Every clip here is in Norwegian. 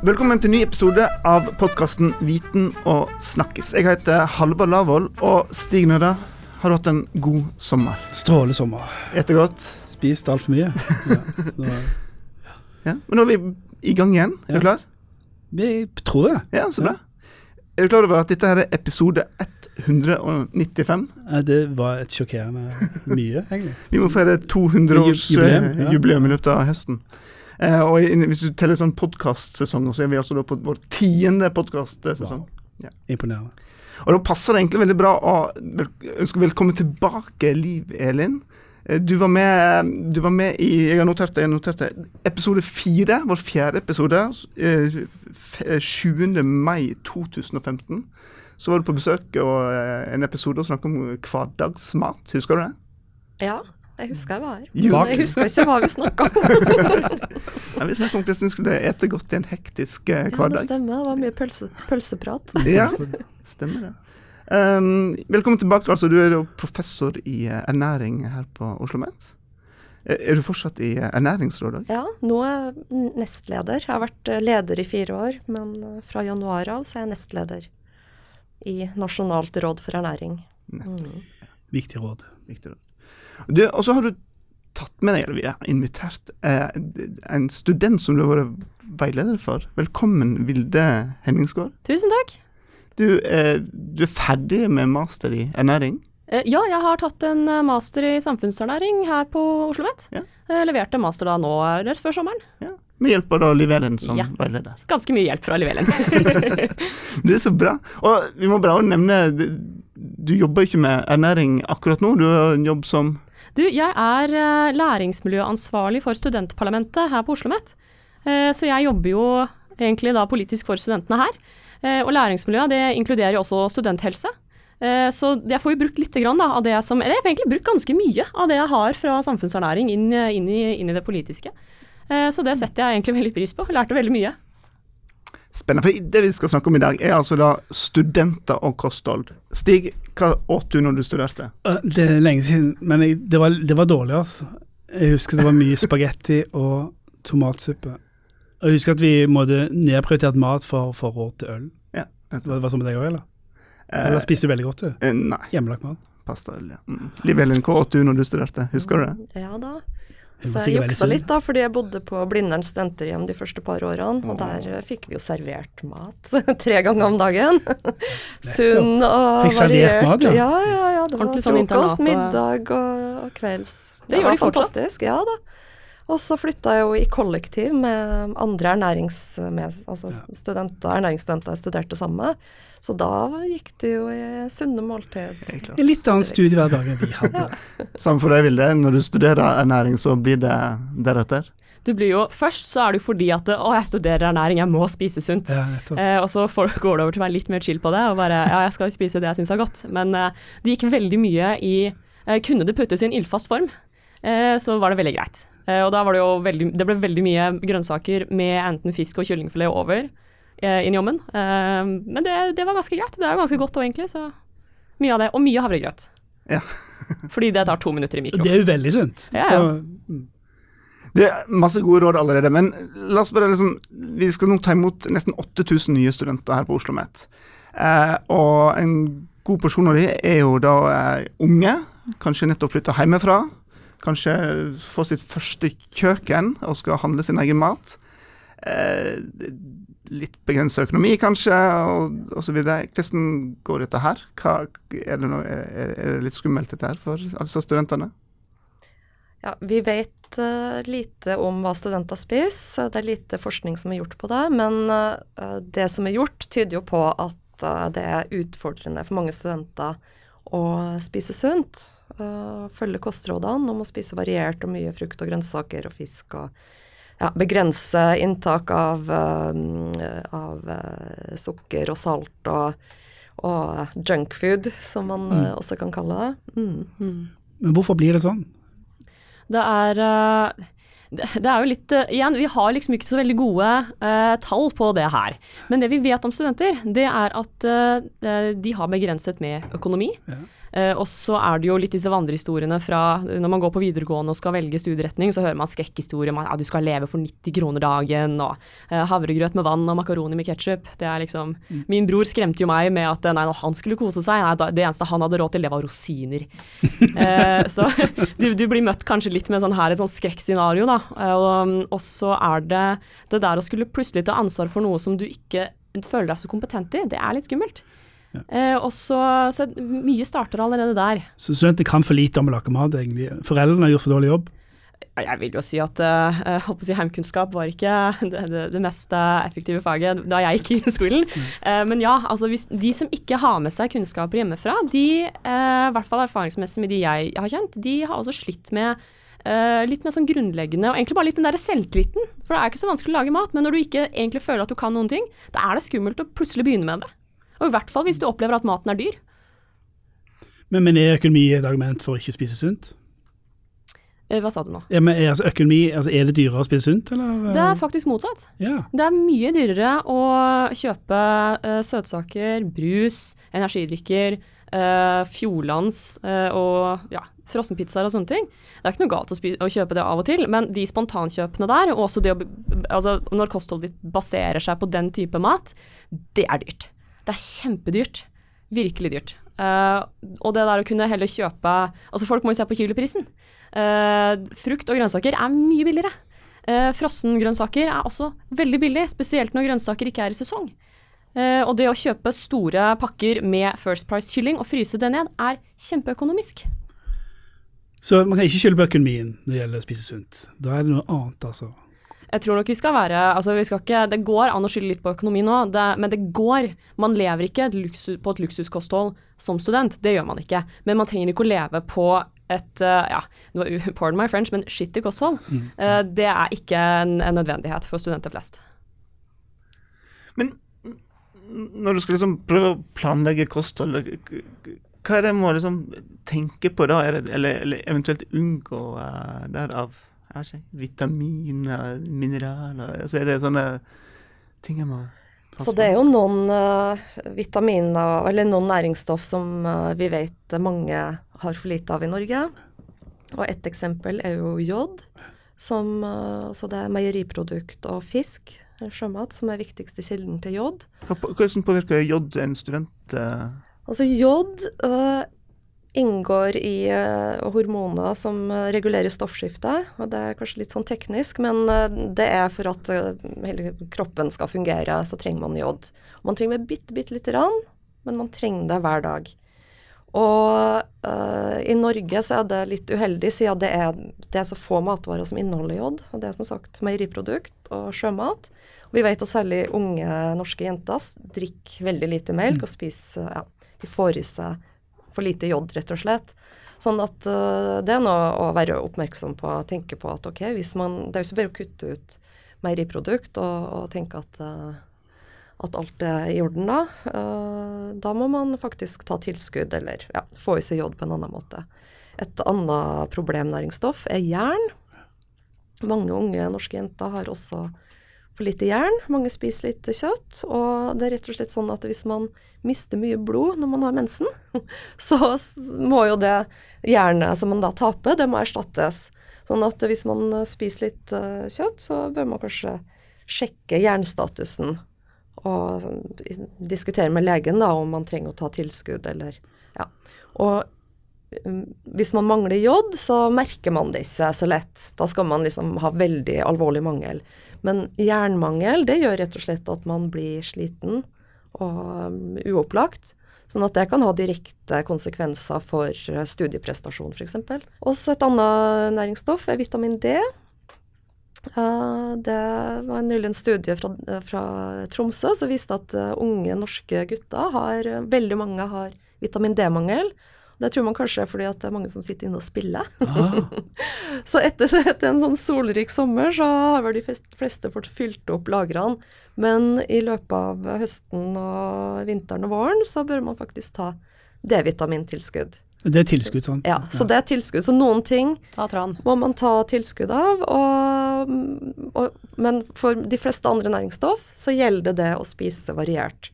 Velkommen til en ny episode av podkasten Viten og snakkis. Jeg heter Halvard Lavoll, og Stig Nødda, har du hatt en god sommer? Strålende sommer. Spist godt? Spist altfor mye. Ja, så, Ja. Men nå er vi i gang igjen. Er Ja. du klar? vi tror det. Ja, så bra. Er du klar over at dette her er episode 195? Ja, Det var et sjokkerende mye, egentlig. Vi må feire 200-årsjubileum ja. jubileum i løpet av høsten. Eh, og hvis du teller sånn podkastsesong, så er vi altså da på vår tiende podkastsesong. Imponerende. Og da passer det egentlig veldig bra å vel, ønske velkommen tilbake, Liv Elin. Eh, Du var med, du var med i Jeg har notert det, jeg har notert det. Episode fire, vår fjerde episode. eh, f- eh, 7. mai 2015. Så var du på besøk og en episode og snakket om hverdagsmat. Husker du det? Ja, jeg husker jeg var her. Men jeg husker ikke hva vi snakka om. Ja, vi snakket om hvordan vi skulle ete godt i en hektisk eh, Ja, det stemmer. Det var mye pølse, pølseprat. Ja, stemmer det. Um, velkommen tilbake. altså Du er jo professor i eh, ernæring her på Oslo OsloMet. Er du fortsatt i eh, Ernæringsrådet? Ja, nå er jeg nestleder. Jeg har vært leder i fire år, men fra januar av så er jeg nestleder i Nasjonalt råd for ernæring. Mm. Viktig råd. Viktig råd. Du, Og så har du tatt med deg, eller vi har invitert, eh, en student som du har vært veileder for. Velkommen, Vilde Henningsgaard. Tusen takk. Du, eh, du er ferdig med master i ernæring. Eh, Ja, jeg har tatt en eh, master i samfunnsernæring her på Oslo OsloMet. Ja. Jeg leverte master da nå eh, rett før sommeren. Ja, med hjelp av Liv Elen som Ja. veileder. Ganske mye hjelp fra Liv Elen. Det er så bra. Og vi må bare nevne, du jobber ikke med ernæring akkurat nå. Du har en jobb som Du, jeg er eh, læringsmiljøansvarlig for studentparlamentet her på Oslo OsloMet. Eh, Så jeg jobber jo egentlig da politisk for studentene her. Eh, Og læringsmiljøet det inkluderer jo også studenthelse. Så jeg får jo brukt litt da, av det som Eller jeg får egentlig brukt ganske mye av det jeg har fra samfunnsernæring inn, inn, i, inn i det politiske. Så det setter jeg egentlig veldig pris på. Lærte veldig mye. Spennende. For det vi skal snakke om i dag, er altså da studenter og kosthold. Stig, hva åt du når du studerte? Eh, Det er lenge siden, men jeg, det, var, det var dårlig, altså. Jeg husker det var mye spagetti og tomatsuppe. Og jeg husker at vi måtte nedprioritert mat for å få råd til øl. Ja. Det var, var sånn med deg òg, eller? Eh, Eller spiste du veldig godt, du? eh, nei, Hjemmelagt mat? Pastaøl, ja. Mm. Liv Elin, hva åt du når du studerte? Husker du det? Ja da. Så jeg juksa litt, da, fordi jeg bodde på Blindern studenterhjem de første par årene. Og der eh, fikk vi jo servert mat tre ganger om dagen. Sunn og Fikk servert variert. mat, ja. ja, ja, ja. Det var sånn frokost, middag og, kvelds. Det gjør var de fortsatt. fantastisk. Ja da. Og så flytta jeg jo i kollektiv med andre ernærings... Med, altså studenter, ernæringsstudenter jeg studerte sammen med. Så da gikk det jo i sunne måltid. En litt annen studiehverdag enn vi hadde. Samme for deg, Vilde. Når du studerer ernæring, så blir det deretter. Du blir jo, Først så er det jo fordi at å, jeg studerer ernæring, jeg må spise sunt. Ja. Eh, og så får, går det over til å være litt mer chill på det, og bare ja, jeg skal spise det jeg syns er godt. Men eh, det gikk veldig mye i eh, Kunne det puttes i en ildfast form, eh, så var det veldig greit. Eh, og da var det jo veldig Det ble veldig mye grønnsaker med enten fisk og kyllingfilet over eh, inn i ovnen. Eh, men det, det var ganske greit. Det er jo ganske godt òg, egentlig. Så mye av det. Og mye havregrøt. Ja. Fordi det tar to minutter i mikro. Det er jo veldig sunt. Ja, Så. Det er masse gode råd allerede, men la oss bare liksom Vi skal nå ta imot nesten 8000 nye studenter her på Oslo OsloMet. Eh, og en god porsjon av de er jo da eh, unge, kanskje nettopp flytta hjemmefra. Kanskje få sitt første kjøkken og skal handle sin egen mat. Eh, litt begrenset økonomi, kanskje, og, osv. Hvordan går dette her? Hva, er, det noe, er, det litt skummelt dette her for alle disse studentene? Ja, vi vet eh, lite om hva studenter spiser. Det er lite forskning som er gjort på det. Men eh, det som er gjort, tyder jo på at det er utfordrende for mange studenter å spise sunt. Eh, følge kostrådene om å spise variert og mye frukt og grønnsaker og fisk. og ja, begrense inntak av, uh, av uh, sukker og salt og, og junkfood, som man eh, også kan kalle det. Mm. Mm. men hvorfor blir det sånn? Det er det, det er jo litt uh, Igjen, vi har liksom ikke så veldig gode uh, tall på det her. Men det vi vet om studenter, det er at uh, de har begrenset med økonomi. Ja. Uh, og så er det jo litt disse vandrehistoriene fra når man går på videregående og skal velge studieretning, så hører man skrekkhistorier om at ja, du skal leve for 90 kroner dagen, og uh, havregrøt med vann og makaroni med ketsjup. Det er liksom mm. Min bror skremte jo meg med at nei, når han skulle kose seg, nei, det eneste han hadde råd til, det var rosiner. uh, så du, du, blir møtt kanskje litt med sånn her et sånn skrekkscenario, da. Og, og så er det det der å skulle plutselig ta ansvar for noe som du ikke føler deg så kompetent i, det er litt skummelt. Ja. Eh, og så, så, mye starter allerede der. Så studentene kan for lite om å lage mat, egentlig? Foreldrene har gjort for dårlig jobb? Jeg vil jo si at uh, si heimkunnskap var ikke det, det, det, mest effektive faget da jeg gikk i skolen. Mm. Uh, men ja, altså hvis, de som ikke har med seg kunnskaper hjemmefra, de, uh, i hvert fall erfaringsmessig med de jeg har kjent, de har også slitt med Uh, litt mer sånn grunnleggende, og egentlig bare litt den der selvtilliten. For det er ikke så vanskelig å lage mat, men når du ikke egentlig føler at du kan noen ting, da er det skummelt å plutselig begynne med det. Og i hvert fall hvis du opplever at maten er dyr. Men, men er økonomi et argument for å ikke spise sunt? Eh, hva sa du nå? Ja, men er, altså, økonomi, altså, er det dyrere å spise sunt, eller? Det er faktisk motsatt. Ja. Det er mye dyrere å kjøpe uh, søtsaker, brus, energidrikker, uh, Fjordlands uh, og ja, frossenpizzaer og sånne ting. Det er ikke noe galt å, å, kjøpe det av og til, men de spontankjøpene der, og også det å, altså, når kostholdet ditt baserer seg på den type mat, det er dyrt. Det er kjempedyrt. Virkelig dyrt. Uh, og det der å kunne heller kjøpe Altså, folk må jo se på kiloprisen. Uh, frukt og grønnsaker er mye billigere. Uh, Frossengrønnsaker er også veldig billig, spesielt når grønnsaker ikke er i sesong. Uh, og det å kjøpe store pakker med First Price-kylling og fryse det ned, er kjempeøkonomisk. Så man kan ikke skylde på økonomien når det gjelder å spise sunt. Da er det noe annet, altså. Jeg tror nok vi skal være altså vi skal ikke, Det går an å skylde litt på økonomi nå, det, men det går. Man lever ikke et luksus, på et luksuskosthold som student, det gjør man ikke. Men man trenger ikke å leve på et uh, ja, pardon my French, men skittig kosthold. Mm. Uh, det er ikke en, en, nødvendighet for studenter flest. Men når du skal liksom prøve å planlegge kosthold, hva er det man må liksom tenke på da, eller, eller eventuelt unngå uh, derav? Ikke, vitaminer, mineraler altså Er det sånne ting jeg må så det er jo noen uh, vitaminer, eller noen næringsstoff som uh, vi vet mange har for lite av i Norge. Og ett eksempel er jo jod, som uh, Så det er meieriprodukt og fisk, sjømat, som er viktigste kilden til jod. Hvordan påvirker jod en student? Altså jod inngår i uh, hormoner som uh, regulerer stoffskiftet. og Det er kanskje litt sånn teknisk, men uh, det er for at hele kroppen skal fungere, så trenger man jod. Man trenger bitte, bitte lite grann, men man trenger det hver dag. Og i Norge så er det litt uheldig, siden det er, det er så få matvarer som inneholder jod. og Det er som sagt meieriprodukt og sjømat. Og vi vet at særlig unge norske jenter drikker veldig lite melk og spiser ja, de får i seg for lite jod, rett og slett. Sånn at uh, det er noe å være oppmerksom på tenke på at ok, hvis man Det er jo ikke bare å kutte ut meieriprodukt og, og tenke at, uh, at alt er i orden da. Uh, da må man faktisk ta tilskudd eller ja, få i seg jod på en annen måte. Et annet problemnæringsstoff er jern. Mange unge norske jenter har også for lite jern. Mange spiser litt kjøtt. Og det er rett og slett sånn at hvis man mister mye blod når man har mensen, så må jo det jernet som man da taper, det må erstattes. Sånn at hvis man spiser litt uh, kjøtt, så bør man kanskje sjekke jernstatusen. Og diskutere med legen da om man trenger å ta tilskudd eller Ja. Og hvis man mangler jod, så merker man det ikke så lett. Da skal man liksom ha veldig alvorlig mangel. Men jernmangel det gjør rett og slett at man blir sliten og um, uopplagt. Sånn at det kan ha direkte konsekvenser for uh, studieprestasjon f.eks. Også et annet næringsstoff er vitamin D. Uh, det var nylig en studie fra, uh, fra, Tromsø som viste at unge norske gutter har Veldig mange har vitamin D-mangel. Det tror man kanskje er fordi at det er mange som sitter inne og spiller. Ah. så etter, etter, en sånn solrik sommer så har vel de fleste fått fylt opp lagrene. Men i løpet av høsten og vinteren og våren så bør man faktisk ta D-vitamintilskudd. Det er tilskudd, sånn? Ja, så det er tilskudd. Så noen ting må man ta tilskudd av. Og og, men for de fleste andre næringsstoff så gjelder det å spise variert.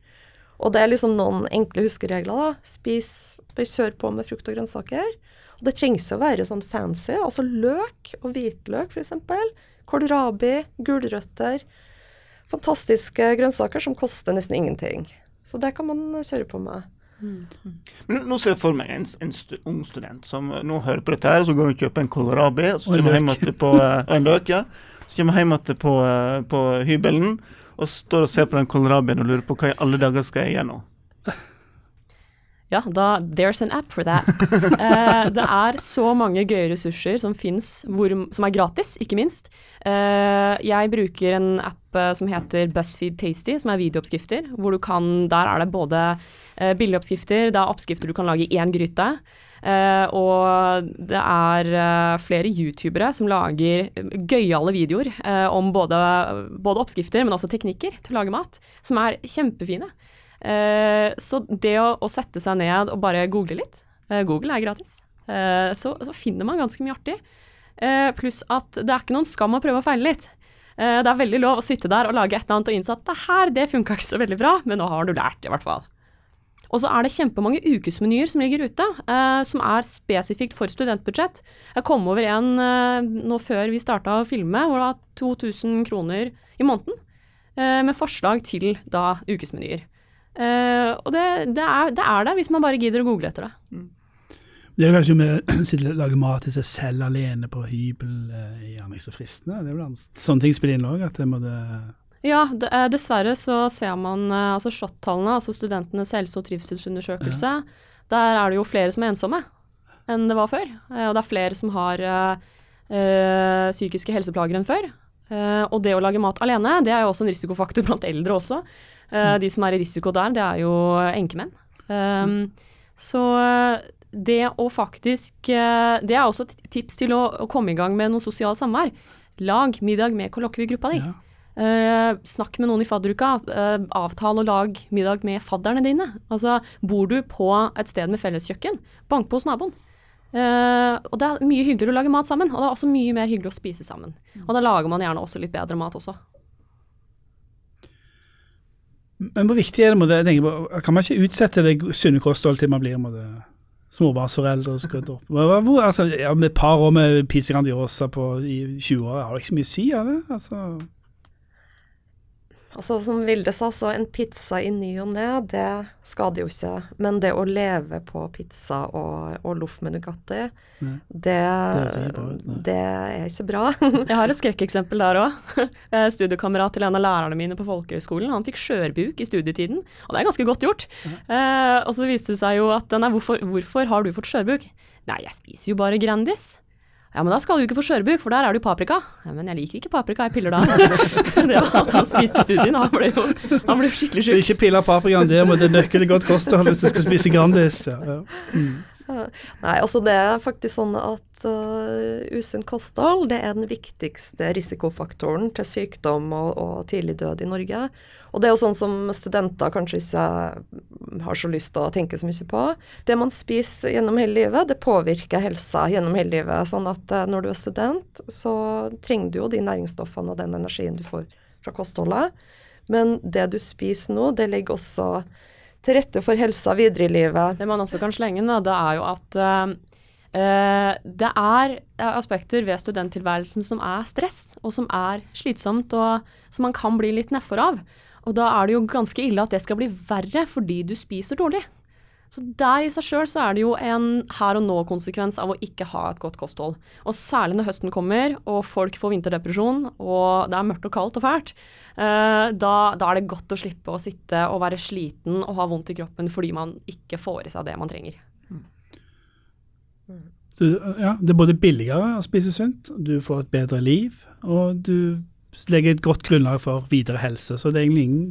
Og det er liksom noen enkle huskeregler. da. Spis, bare kjør på med frukt og grønnsaker. Og det trengs å være sånn fancy. Altså løk og hvitløk, f.eks. Kålrabi, gulrøtter. Fantastiske grønnsaker som koster nesten ingenting. Så det kan man kjøre på med. Men nå ser jeg for meg en, en stu, ung student som nå hører på dette, her, så går han og kjøper en kålrabi, og så en løk. på eh, en løk, ja. Så kommer han hjem igjen på, eh, på hybelen og står og ser på den kålrabien og lurer på hva i alle dager skal jeg gjøre nå. Ja, da, there's an app for that. Eh, det er så mange gøye ressurser som fins, som er gratis, ikke minst. Eh, jeg bruker en app eh, som heter BuzzFeed Tasty, som er videooppskrifter. hvor du kan, Der er det både eh, billige oppskrifter, det er oppskrifter du kan lage i én gryte. Eh, og det er eh, flere youtubere som lager eh, gøyale videoer om både, både oppskrifter, men også teknikker til å lage mat, som er kjempefine. Eh, så det å, å sette seg ned og bare google litt, eh, Google er gratis, eh, så, så finner man ganske mye artig. Pluss at det er ikke noen skam å prøve å feile litt. Det er veldig lov å sitte der og lage et eller annet og innse at det her, det funka ikke så veldig bra, men nå har du lært, i hvert fall. Og så er det kjempemange ukesmenyer som ligger ute, som er spesifikt for studentbudsjett. Jeg kom over en nå før vi starta å filme, hvor det var 2000 kroner i måneden. Med forslag til da ukesmenyer. Eh, og det, det, er, det er der, hvis man bare gidder å google etter det. Det er kanskje med å og lager mat til seg selv alene på hybel, uh, gjerne ikke så fristende. Det er vel sånne ting spiller inn òg, at det må Ja, eh, dessverre så ser man altså SHoT-tallene, altså studentenes helse- og trivselsundersøkelse, der er det jo flere som er ensomme enn det var før. Og det er flere som har eh, psykiske helseplager enn før. Og det å lage mat alene, det er jo også en risikofaktor blant eldre også. Eh, De som er i risiko der, det er jo enkemenn. Um, Så eh, det å faktisk eh, Det er også et tips til å, å komme i gang med noe sosialt samvær. Lag middag med kollokviegruppa di. Ja. Uh, snakk med noen i fadderuka. Uh, avtale og lag middag med fadderne dine. Altså, bor du på et sted med felleskjøkken, bank på hos naboen. Uh, og det er mye hyggeligere å lage mat sammen, og det er også mye mer hyggelig å spise sammen. Og da lager man gjerne også litt bedre mat også. Men hvor viktig er det, må det, jeg på, kan man ikke utsette det sunne kostholdet til man blir må det, småbarnsforeldre og skrudd opp? Hvor, altså, ja, med par år med Pizza Grandiosa på, i 20 år, har det ikke så mye å si, Er det? Altså, Altså Som Vilde sa, så en pizza i ny og ne, det skader jo ikke. Men det å leve på pizza og, og loff med Nugatti, det, det, bra det er ikke bra. Jeg har et skrekkeksempel der òg. Studiekamerat til en av lærerne mine på folkehøyskolen, Han fikk skjørbuk i studietiden, og det er ganske godt gjort. Eh, og så viste det seg jo at nei, hvorfor, hvorfor har du fått skjørbuk? Nei, jeg spiser jo bare Grandis. Ja, men da skal du ikke få skjørbuk, for der er det jo paprika. Ja, men jeg liker ikke paprika, jeg piller da. det var alt han spiste i studien. Han ble jo, han ble jo skikkelig så sjuk. ikke pille paprikaen, det må det nøkker det godt kosthold hvis du skal spise Grandis. Ja, Mm. Nei, altså det er faktisk sånn at uh, usunt kosthold det er den viktigste risikofaktoren til sykdom og, og tidlig død i Norge. Og det er jo sånn som studenter kanskje ikke har så lyst til å tenke så mye på. Det man spiser gjennom hele livet, det påvirker helsa gjennom hele livet. Sånn at uh, når du er student, så trenger du jo de næringsstoffene og den energien du får fra kostholdet. Men det du spiser nå, det ligger også til rette for helsa videre i livet. Det man også kan slenge inn, da, det er jo at eh, eh, det er eh, aspekter ved studenttilværelsen som er stress, og som er slitsomt, og som man kan bli litt nedfor av. Og da er det jo ganske ille at det skal bli verre fordi du spiser dårlig. Så der i seg sjøl så er det jo en her og nå-konsekvens av å ikke ha et godt kosthold. Og særlig når høsten kommer og folk får vinterdepresjon og det er mørkt og kaldt og fælt, eh, da, da er det godt å slippe å sitte og være sliten og ha vondt i kroppen fordi man ikke får i seg det man trenger. Så, ja, det er både billigere å spise sunt, du får et bedre liv, og du legger et godt grunnlag for videre helse. Så det er egentlig ingen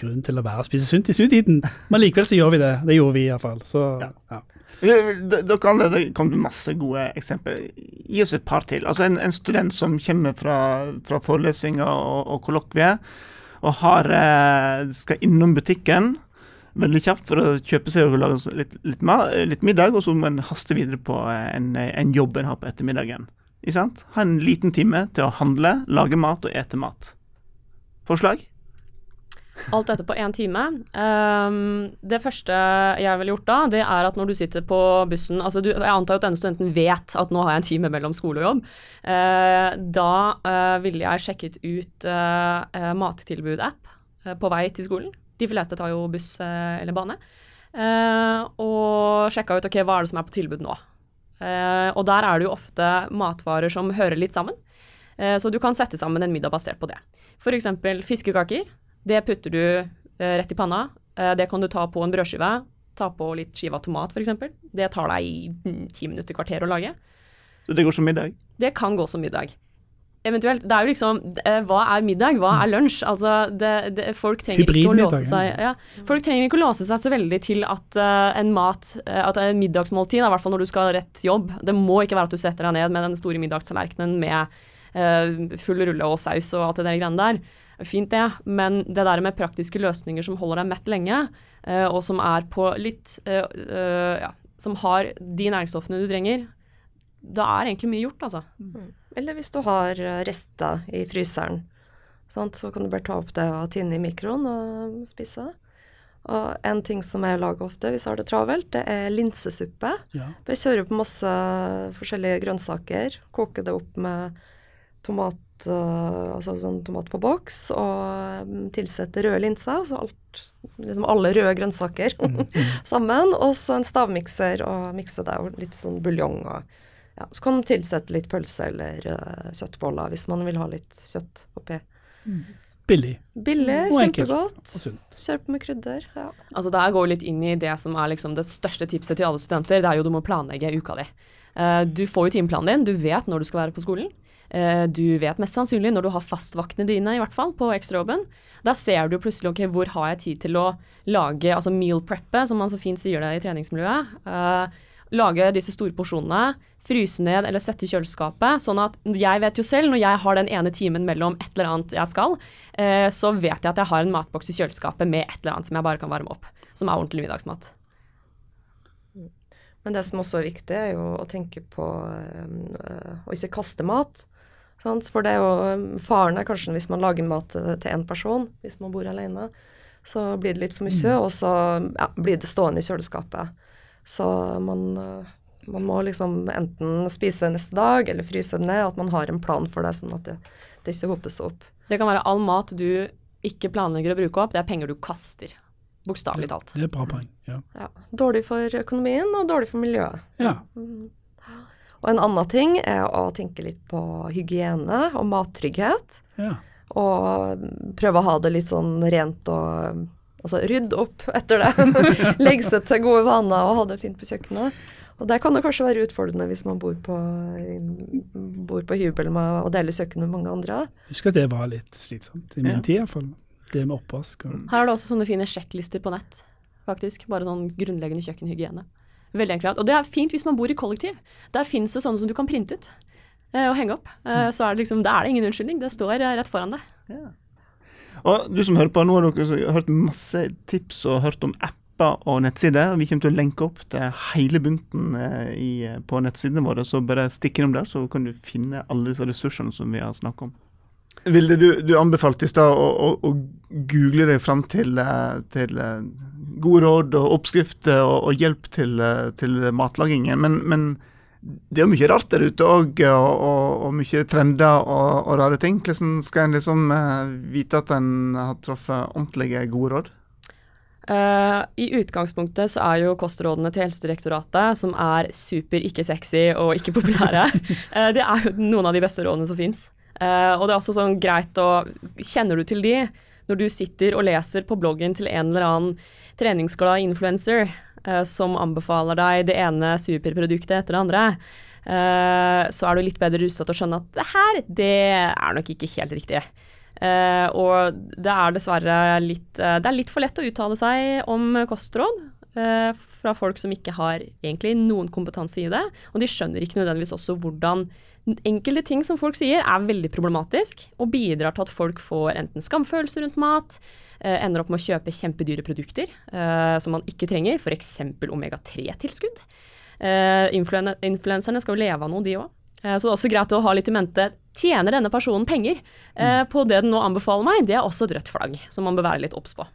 grunn til å være spise sunt i studietiden. Men likevel så gjør vi det. Det gjorde vi iallfall. Så Ja. ja. Dere andre det kom med masse gode eksempler. Gi oss et par til. Altså En, en student som kommer fra, fra forelesninger og, og kollokvier, og har, eh, skal innom butikken veldig kjapt for å kjøpe seg og lage litt, litt, litt middag, og så må en haste videre på en, en jobb en har på ettermiddagen. Ikke sant? Ha en liten time til å handle, lage mat og ete mat. Forslag? Alt dette på én time. Um, det første jeg ville gjort da, det er at når du sitter på bussen altså du, Jeg antar jo at denne studenten vet at nå har jeg en time mellom skole og jobb. Uh, da uh, ville jeg sjekket ut uh, mattilbud-app på vei til skolen. De fleste tar jo buss eller bane. og sjekka ut ok, hva er det som er på tilbud nå. og der er det jo ofte matvarer som hører litt sammen. så du kan sette sammen en middag basert på det. F.eks. fiskekaker det putter du eh, rett i panna. Eh, det kan du ta på en brødskive. Ta på litt skive av tomat, f.eks. Det tar deg ti minutter, kvarter å lage. Så det går som middag? Det kan gå som middag. Eventuelt. Det er jo liksom eh, Hva er middag? Hva er lunsj? Altså, det, det, folk trenger ikke å låse seg ja, Folk trenger ikke å låse seg så veldig til at uh, en mat uh, At en middagsmåltid, i hvert fall når du skal ha rett jobb Det må ikke være at du setter deg ned med den store middagstallerkenen med uh, full rulle og saus og alt det der greiene der. Fint det, men det der med praktiske løsninger som holder deg mett lenge, uh, og som er på litt uh, uh, ja, Som har de næringsstoffene du trenger, da er egentlig mye gjort, altså. Mm. Eller hvis du har rester i fryseren, sant? så kan du bare ta opp det og tinne i mikroen og spise det. Og en ting som jeg lager ofte hvis jeg har det travelt, det er linsesuppe. Ja. Jeg kjører på masse forskjellige grønnsaker, koker det opp med tomat uh, altså sånn tomat på boks, og tilsetter røde linser, så alt, liksom alle røde grønnsaker mm, mm. sammen. Og så en stavmikser og mikse det, og litt sånn buljong. og ja, Så kan man tilsette litt pølse eller uh, kjøttboller hvis man vil ha litt kjøtt oppi. Mm. Billig. Billig, kjempegodt. Kjør på med krydder. ja. Altså der går vi litt inn i det som er liksom det største tipset til alle studenter. Det er jo du må planlegge uka di. Uh, du får jo timeplanen din, du vet når du skal være på skolen. Eh, du vet mest sannsynlig når du har fastvaktene dine, i hvert fall, på ekstrajobben. Da ser du plutselig ok, hvor har jeg tid til å lage, altså meal preppe, som man så fint sier det i treningsmiljøet. Uh, lage disse store porsjonene, fryse ned eller sette i kjøleskapet. Sånn at jeg vet jo selv, når jeg har den ene timen mellom et eller annet jeg skal, eh, så vet jeg at jeg har en matboks i kjøleskapet med et eller annet som jeg bare kan varme opp. Som er ordentlig middagsmat. Men det som også er viktig, er jo å tenke på øh, å ikke kaste mat. Sant? For det er jo um, faren er kanskje hvis man lager mat til én person, hvis man bor alene, så blir det litt for mye, mm. og så ja, blir det stående i kjøleskapet. Så man, uh, man, må liksom enten spise neste dag eller fryse det ned, at man har en plan for det, sånn at det, det ikke hopes opp. Det kan være all mat du ikke planlegger å bruke opp, det er penger du kaster. Bokstavelig talt. Det er bra poeng, ja. ja. Dårlig for økonomien og dårlig for miljøet. Ja. Mm. Og en annen ting er å tenke litt på hygiene og mattrygghet. Ja. Og prøve å ha det litt sånn rent og Altså rydd opp etter det. Legg seg til gode vaner og ha det fint på kjøkkenet. Og det kan det kanskje være utfordrende hvis man bor på, bor på hybel med, og deler kjøkken med mange andre. Jeg husker at det var litt slitsomt, i min ja. tid iallfall. Det med oppvask. Og... Her er det også sånne fine sjekklister på nett, faktisk. Bare sånn grunnleggende kjøkkenhygiene. Veldig enkelt. Og det er fint hvis man bor i kollektiv. Der finnes det sånne som du kan printe ut eh, og henge opp. Eh, så er det liksom, da er det ingen unnskyldning. Det står eh, rett foran deg. Ja. Og du som hører på, nå har dere hørt masse tips og hørt om apper og nettsider. Vi kommer til å lenke opp til hele bunten i, på nettsidene våre, så bare stikk innom der, så kan du finne alle disse ressursene som vi har snakket om. Vilde, du, du anbefalte i stad å, å, å, google deg fram til, til gode råd og oppskrifter og, og hjelp til, eh, til matlagingen. Men, men, det er jo mye rart der ute òg, og, og, og, mye trender og, og, rare ting. Hvordan skal en liksom uh, vite at en har truffet ordentlige, gode råd? Uh, I utgangspunktet så er jo kostrådene til Helsedirektoratet, som er super ikke sexy og ikke populære, uh, det er jo noen av de beste rådene som fins. og det er også sånn greit å Kjenner du til de når du sitter og leser på bloggen til en eller annen treningsglad influencer uh, som anbefaler deg det ene superproduktet etter det andre, uh, så er du litt bedre rustet til å skjønne at det her, det er nok ikke helt riktig. Uh, og det er dessverre litt Det er litt for lett å uttale seg om kostråd fra folk som ikke har egentlig noen kompetanse i det, og de skjønner ikke nødvendigvis også hvordan enkelte ting som folk sier, er veldig problematisk og bidrar til at folk får enten skamfølelse rundt mat, eh, ender opp med å kjøpe kjempedyre produkter eh, som man ikke trenger, f.eks. omega-3-tilskudd. Eh, influenserne skal jo leve av noe, de òg. Eh, så det er også greit å ha litt i mente tjener denne personen penger eh, på det den nå anbefaler meg. Det er også et rødt flagg som man bør være litt obs på.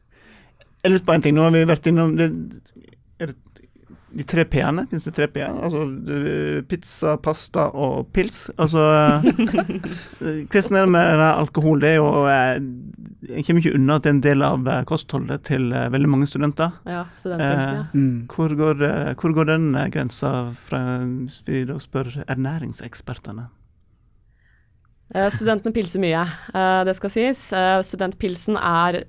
Jeg lurer på en ting. Nå har vi vært innom det, er det de tre p-ene. Fins det tre p-er? Altså du- pizza, pasta og pils. Altså eh, Hvordan er det med alkohol? Det er jo eh, Jeg kommer ikke unna at det er en del av eh, kostholdet til eh, veldig mange studenter. Ja, studentpilsen, ja. Mm. Hvor går, eh, hvor går den eh, grensa fra, hvis vi da spør ernæringsekspertene? Eh, Studentene pilser mye, eh, det skal sies. Eh, Studentpilsen er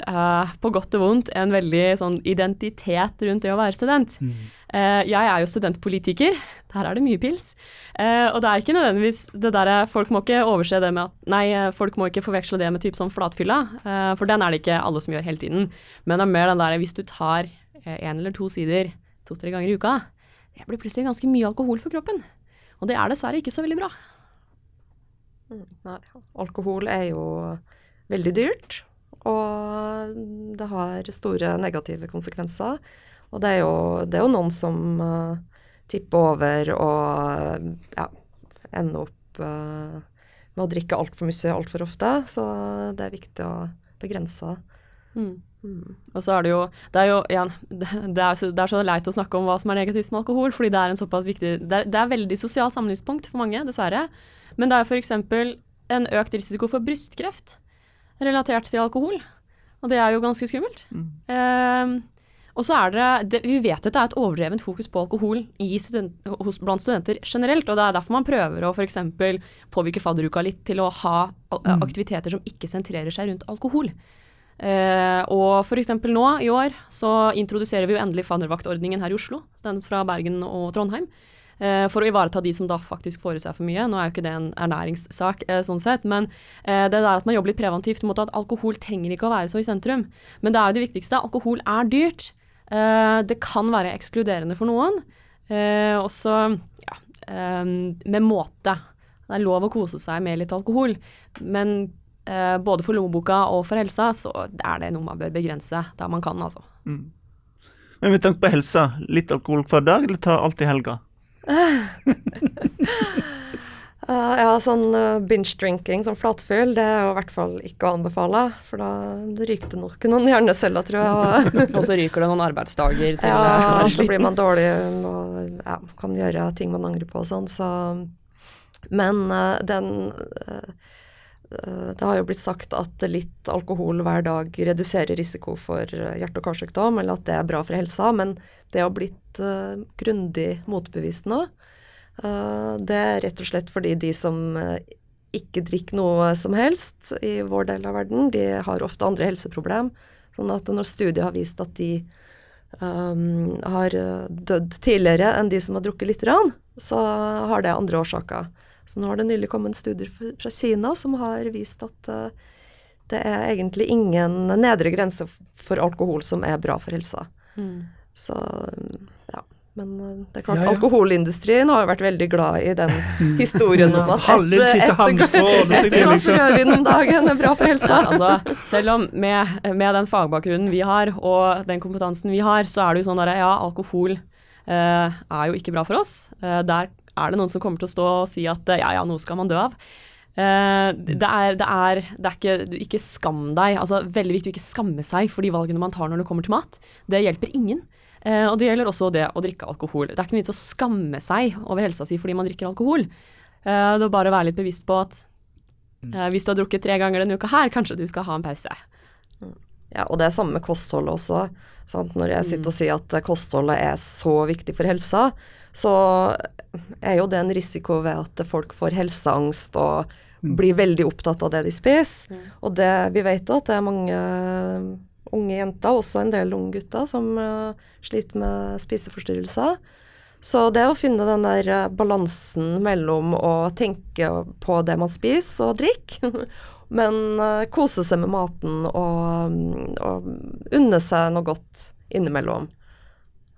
på godt og vondt en veldig sånn identitet rundt det å være student. Mm. Jeg er jo studentpolitiker, der er det mye pils. Og det er ikke nødvendigvis det derre Folk må ikke overse det med at Nei, folk må ikke forveksle det med typ sånn flatfylla, for den er det ikke alle som gjør hele tiden. Men det er mer den derre hvis du tar én eller to sider to-tre ganger i uka, det blir plutselig ganske mye alkohol for kroppen. Og det er dessverre ikke så veldig bra. Mm, Nei, alkohol er jo veldig dyrt, og det har store negative konsekvenser. Og det er jo, det er jo noen som uh, tipper over og ja, ender opp uh, med å drikke altfor mye altfor ofte, så det er viktig å begrense. Mm. Mm. Og så er det jo Det er jo igjen det, det, er så, det er så leit å snakke om hva som er negativt med alkohol, fordi det er en såpass viktig Det er, det er veldig sosialt samlingspunkt for mange, dessverre. Men det er f.eks. en økt risiko for brystkreft relatert til alkohol. Og det er jo ganske skummelt. Mm. Eh, og så er det, det Vi vet jo at det er et overdrevent fokus på alkohol i student, hos, blant studenter generelt. Og det er derfor man prøver å f.eks. påvirke fadderuka litt til å ha Mm. aktiviteter som ikke sentrerer seg rundt alkohol. Eh, og f.eks. nå i år så introduserer vi jo endelig faddervaktordningen her i Oslo. Den fra Bergen og Trondheim. Eh, for å ivareta de som da faktisk får i seg for mye. Nå er jo ikke det en ernæringssak, eh, sånn sett, men eh, det der at man jobber litt preventivt mot at alkohol trenger ikke å være så i sentrum. Men det er jo det viktigste. Alkohol er dyrt. Det kan være ekskluderende for noen. Også ja, med måte. Det er lov å kose seg med litt alkohol, men både for lommeboka og for helsa så er det noe man bør begrense der man kan, altså. Mm. Men med tanke på helsa, litt alkohol hver dag, eller ta alt i helga? Eh, ja, sånn uh, binge-drinking som flatfyll, det er jo i hvert fall ikke å anbefale. For da ryker det nok noen hjerneceller, tror jeg. Og, så ryker det noen arbeidsdager til ja, og så blir man dårlig og ja, kan gjøre ting man angrer på og sånn. Så Men uh, den eh, eh, Det har jo blitt sagt at litt alkohol hver dag reduserer risiko for eh, hjerte- og karsykdom, eller at det er bra for helsa, men det har blitt uh, grundig motbevist nå. Uh, det er rett og slett fordi de som eh, ikke drikker noe som helst i vår del av verden, de har ofte andre helseproblem. Sånn at når studiet har vist at de um, har eh, dødd tidligere enn de som har drukket lite grann, så har det andre årsaker. Så nå har det nylig kommet studier studie fra Kina som har vist at eh, det er egentlig ingen nedre grense for alkohol som er bra for helsa. Mm. Så um, ja. Men eh, det er klart, Ja, ja. alkoholindustrien har jo vært veldig glad i den historien om at siste et liksom. glass rødvin om dagen er bra for helsa. Altså, selv om med, med den fagbakgrunnen vi har, og den kompetansen vi har, så er det jo sånn der, ja, alkohol eh, er jo ikke bra for oss. Eh, der er det noen som kommer til å stå og si at eh, ja, ja, noe skal man dø av. Uh, det er, det er, det er ikke, du, ikke skam deg. Altså, veldig viktig å ikke skamme seg for de valgene man tar når det kommer til mat. Det hjelper ingen. Uh, og det gjelder også det å drikke alkohol. Det er ikke noe vits å skamme seg over helsa si fordi man drikker alkohol. Uh, det er bare å være litt bevisst på at eh, hvis du har drukket tre ganger denne uka her, kanskje du skal ha en pause. Ja, og det er samme med kostholdet også. Sant? Når jeg sitter og sier at kostholdet er så viktig for helsa, så er jo det en risiko ved at folk får helseangst og blir veldig opptatt av det de spiser. Mm. Og det, vi vet jo at det er mange unge jenter, også en del unge gutter, som eh, sliter med spiseforstyrrelser. Så det å finne den der eh, balansen mellom å tenke på det man spiser og drikker, men eh, kose seg med maten og, mm, og unne seg noe godt innimellom.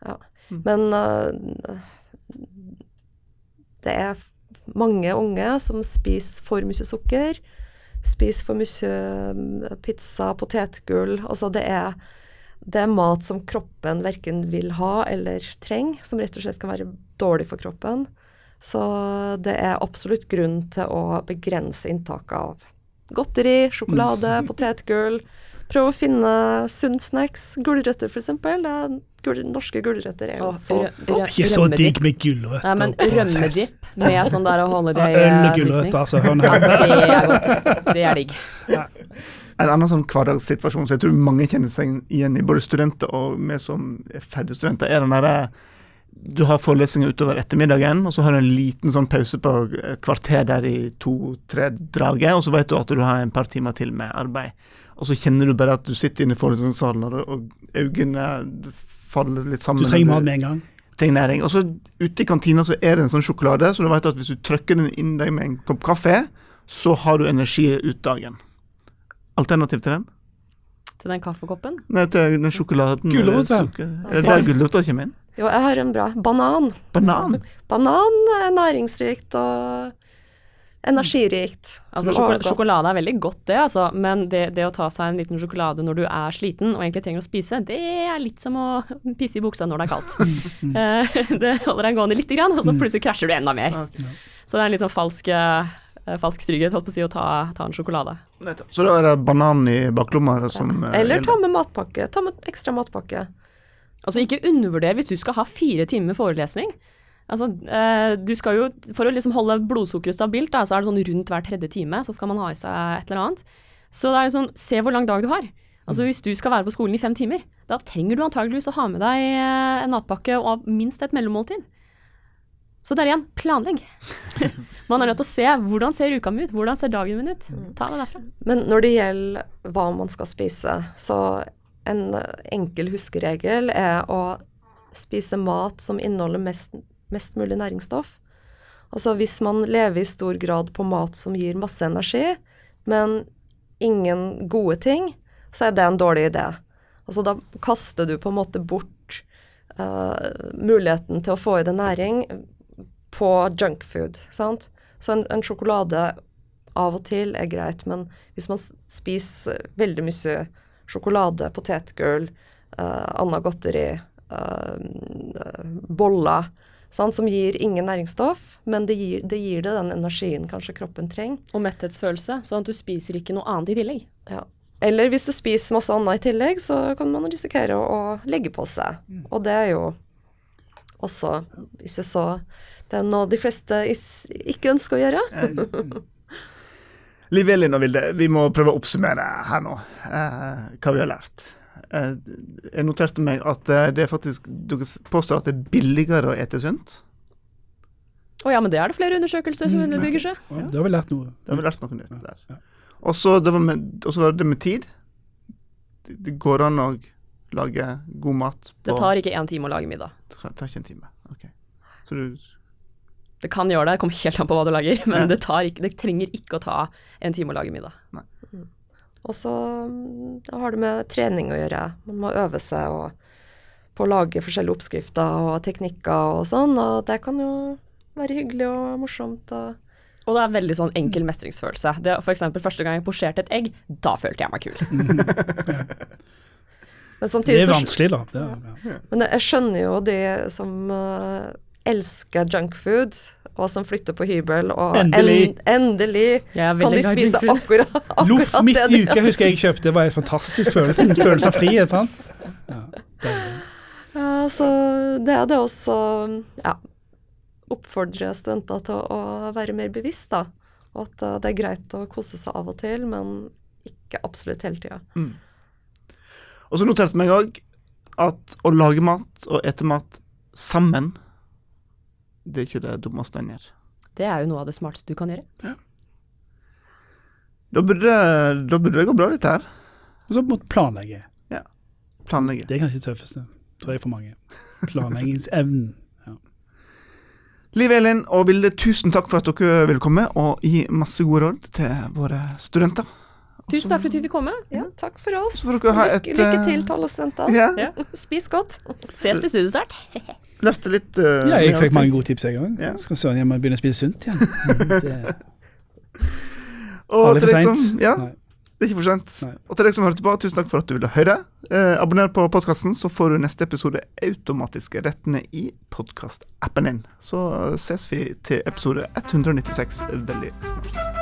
Ja. Men eh, det er mange unge som spiser for mye sukker, spiser for mye mm, pizza, potetgull. Altså det er, det er mat som kroppen verken vil ha eller trenger, som rett og slett kan være dårlig for kroppen. Så det er absolutt grunn til å begrense inntaket av godteri, sjokolade, potetgull. Prøv å finne sunn snacks. Gulrøtter, f.eks. Gul, norske gulrøtter er jo så godt. Ikke så digg med gulrøtter. Nei, men rømmedipp med sånn der Ja, Øl og holiday-sisning. gulrøtter, altså. Ja, det er godt. Det er digg. En annen sånn hverdagssituasjon som jeg tror mange kjenner seg igjen i, både studenter og vi som er ferdige studenter, er den derre Du har forelesninger utover ettermiddagen, og så har du en liten sånn pause på et kvarter der i to-tre-draget, og så vet du at du har en par timer til med arbeid. Og så kjenner du bare at du sitter inne i forelesningssalen, og, og øynene faller litt sammen. Du trenger mat med en gang. trenger næring. Og så ute i kantina så er det en sånn sjokolade, så du vet at hvis du trykker den inn deg med en kopp kaffe, så har du energi ut dagen. Alternativ til den? Til den kaffekoppen. Nei, til den sjokoladen. Gulrot, sukker- Er det der gulrota kommer inn? Jo, jeg har en bra. Banan. Banan. Banan er næringsrikt og energirikt. Altså, sjokolade, sjokolade er veldig godt, det, altså. Men det, det å ta seg en liten sjokolade når du er sliten og egentlig trenger å spise, det er litt som å pisse i buksa når det er kaldt. Eh, det holder deg gående lite grann, og så plutselig krasjer du enda mer. Så det er en litt sånn falsk, eh, falsk trygghet, holdt på å si, å ta, ta en sjokolade. Så da er det banan i baklomma som eh, Eller ta med matpakke. Ta med ekstra matpakke. Altså ikke undervurder hvis du skal ha fire timer forelesning. Altså, eh, du skal jo, For å liksom holde blodsukkeret stabilt, da, så er det sånn rundt hver tredje time, så skal man ha i seg et eller annet. Så det er sånn, se hvor lang dag du har. Altså Hvis du skal være på skolen i fem timer, da trenger du antageligvis å ha med deg eh, en matpakke og minst et mellommåltid. Så det er igjen, planlegg. Man er nødt til å se hvordan ser uka mi ut, hvordan ser dagen min ut. Ta det derfra. Men når det gjelder hva man skal spise, så en enkel huskeregel er å spise mat som inneholder mest, mest mulig næringsstoff. Altså hvis man lever i stor grad på mat som gir masse energi, men ingen gode ting, så er det en dårlig idé. Altså da kaster du på en måte bort uh, muligheten til å få i deg næring på junkfood, sant. Så en, en sjokolade av og til er greit, men hvis man spiser veldig mye sjokolade, potetgull, uh, annet godteri, uh, boller, sant, som gir ingen næringsstoff, men det gir, det gir det den energien kanskje kroppen trenger. Og metthetsfølelse, sånn at du spiser ikke noe annet i tillegg. Ja. Eller hvis du spiser masse annet i tillegg, så kan man risikere å, å legge på seg. Og det er jo også ikke så Det er noe de fleste is, ikke ønsker å gjøre. Liv Elin og Vilde, vi må prøve å oppsummere her nå eh, hva vi har lært. Eh, jeg noterte meg at eh, det er faktisk Dere påstår at det er billigere å ete sunt. Å ja, men det er det flere undersøkelser som underbygger seg. Ja, da har vi lært noe. Det har vi lært noe nytt der. Og så var det med tid. Det, går an å lage god mat på Det tar ikke én time å lage middag. Det tar ikke en time. Ok. Så du Det kan gjøre det, det kommer helt an på hva du lager, men Ja. det, tar ikke, det trenger ikke å ta en time å lage middag. Og så mm, har det med trening å gjøre. Man må øve seg og, på å lage forskjellige oppskrifter og teknikker og sånn, og det kan jo være hyggelig og morsomt. Og Og det er veldig sånn enkel mestringsfølelse. Det, for eksempel første gang jeg posjerte et egg, da følte jeg meg kul. men Det er vanskelig, da. Det, er- ja. Men jeg skjønner jo de som uh, elsker junkfood, og som flytter på hybel, og Endelig. en, endelig kan de spise akkurat, akkurat, Loff midt i uka husker jeg jeg kjøpte. Det var en fantastisk følelse. En følelse av frihet. sant? Ja. Ja, så det er det også ja, oppfordre studenter til å være mer bevisst, da. Og at eh, det er greit å kose seg av og til, men ikke absolutt hele tida. Og så noterte jeg meg òg at å lage mat og ete mat sammen, det er ikke det dummeste en gjør. Det er jo noe av det smarteste du kan gjøre. Da burde, da burde det gå bra, dette her. Og så måtte planlegge. Ja. Planlegge. Det er kanskje det tøffeste, tror jeg, for mange. Planleggingsevnen. Ja. Liv Elin og Vilde, tusen takk for at dere ville komme og gi masse gode råd til våre studenter. Tusen takk for at du fikk komme. Ja, takk for oss. Lykke, et, lykke eh, til til og studenter. Ja, Ja. Spis godt. Ses til studiestart. lærte litt uh, Ja, jeg fikk mange gode tips, jeg òg. Ja. Skal søren hjem og begynne å spise sunt igjen. Mm, Og til deg som, ja, Nei. Det er ikke for sent. Nei. Og til deg som hørte på, tusen takk for at du ville høre. Eh, abonner på podkasten, så får du neste episode automatisk rett ned i podkastappen din. Så ses vi til episode 196 veldig snart.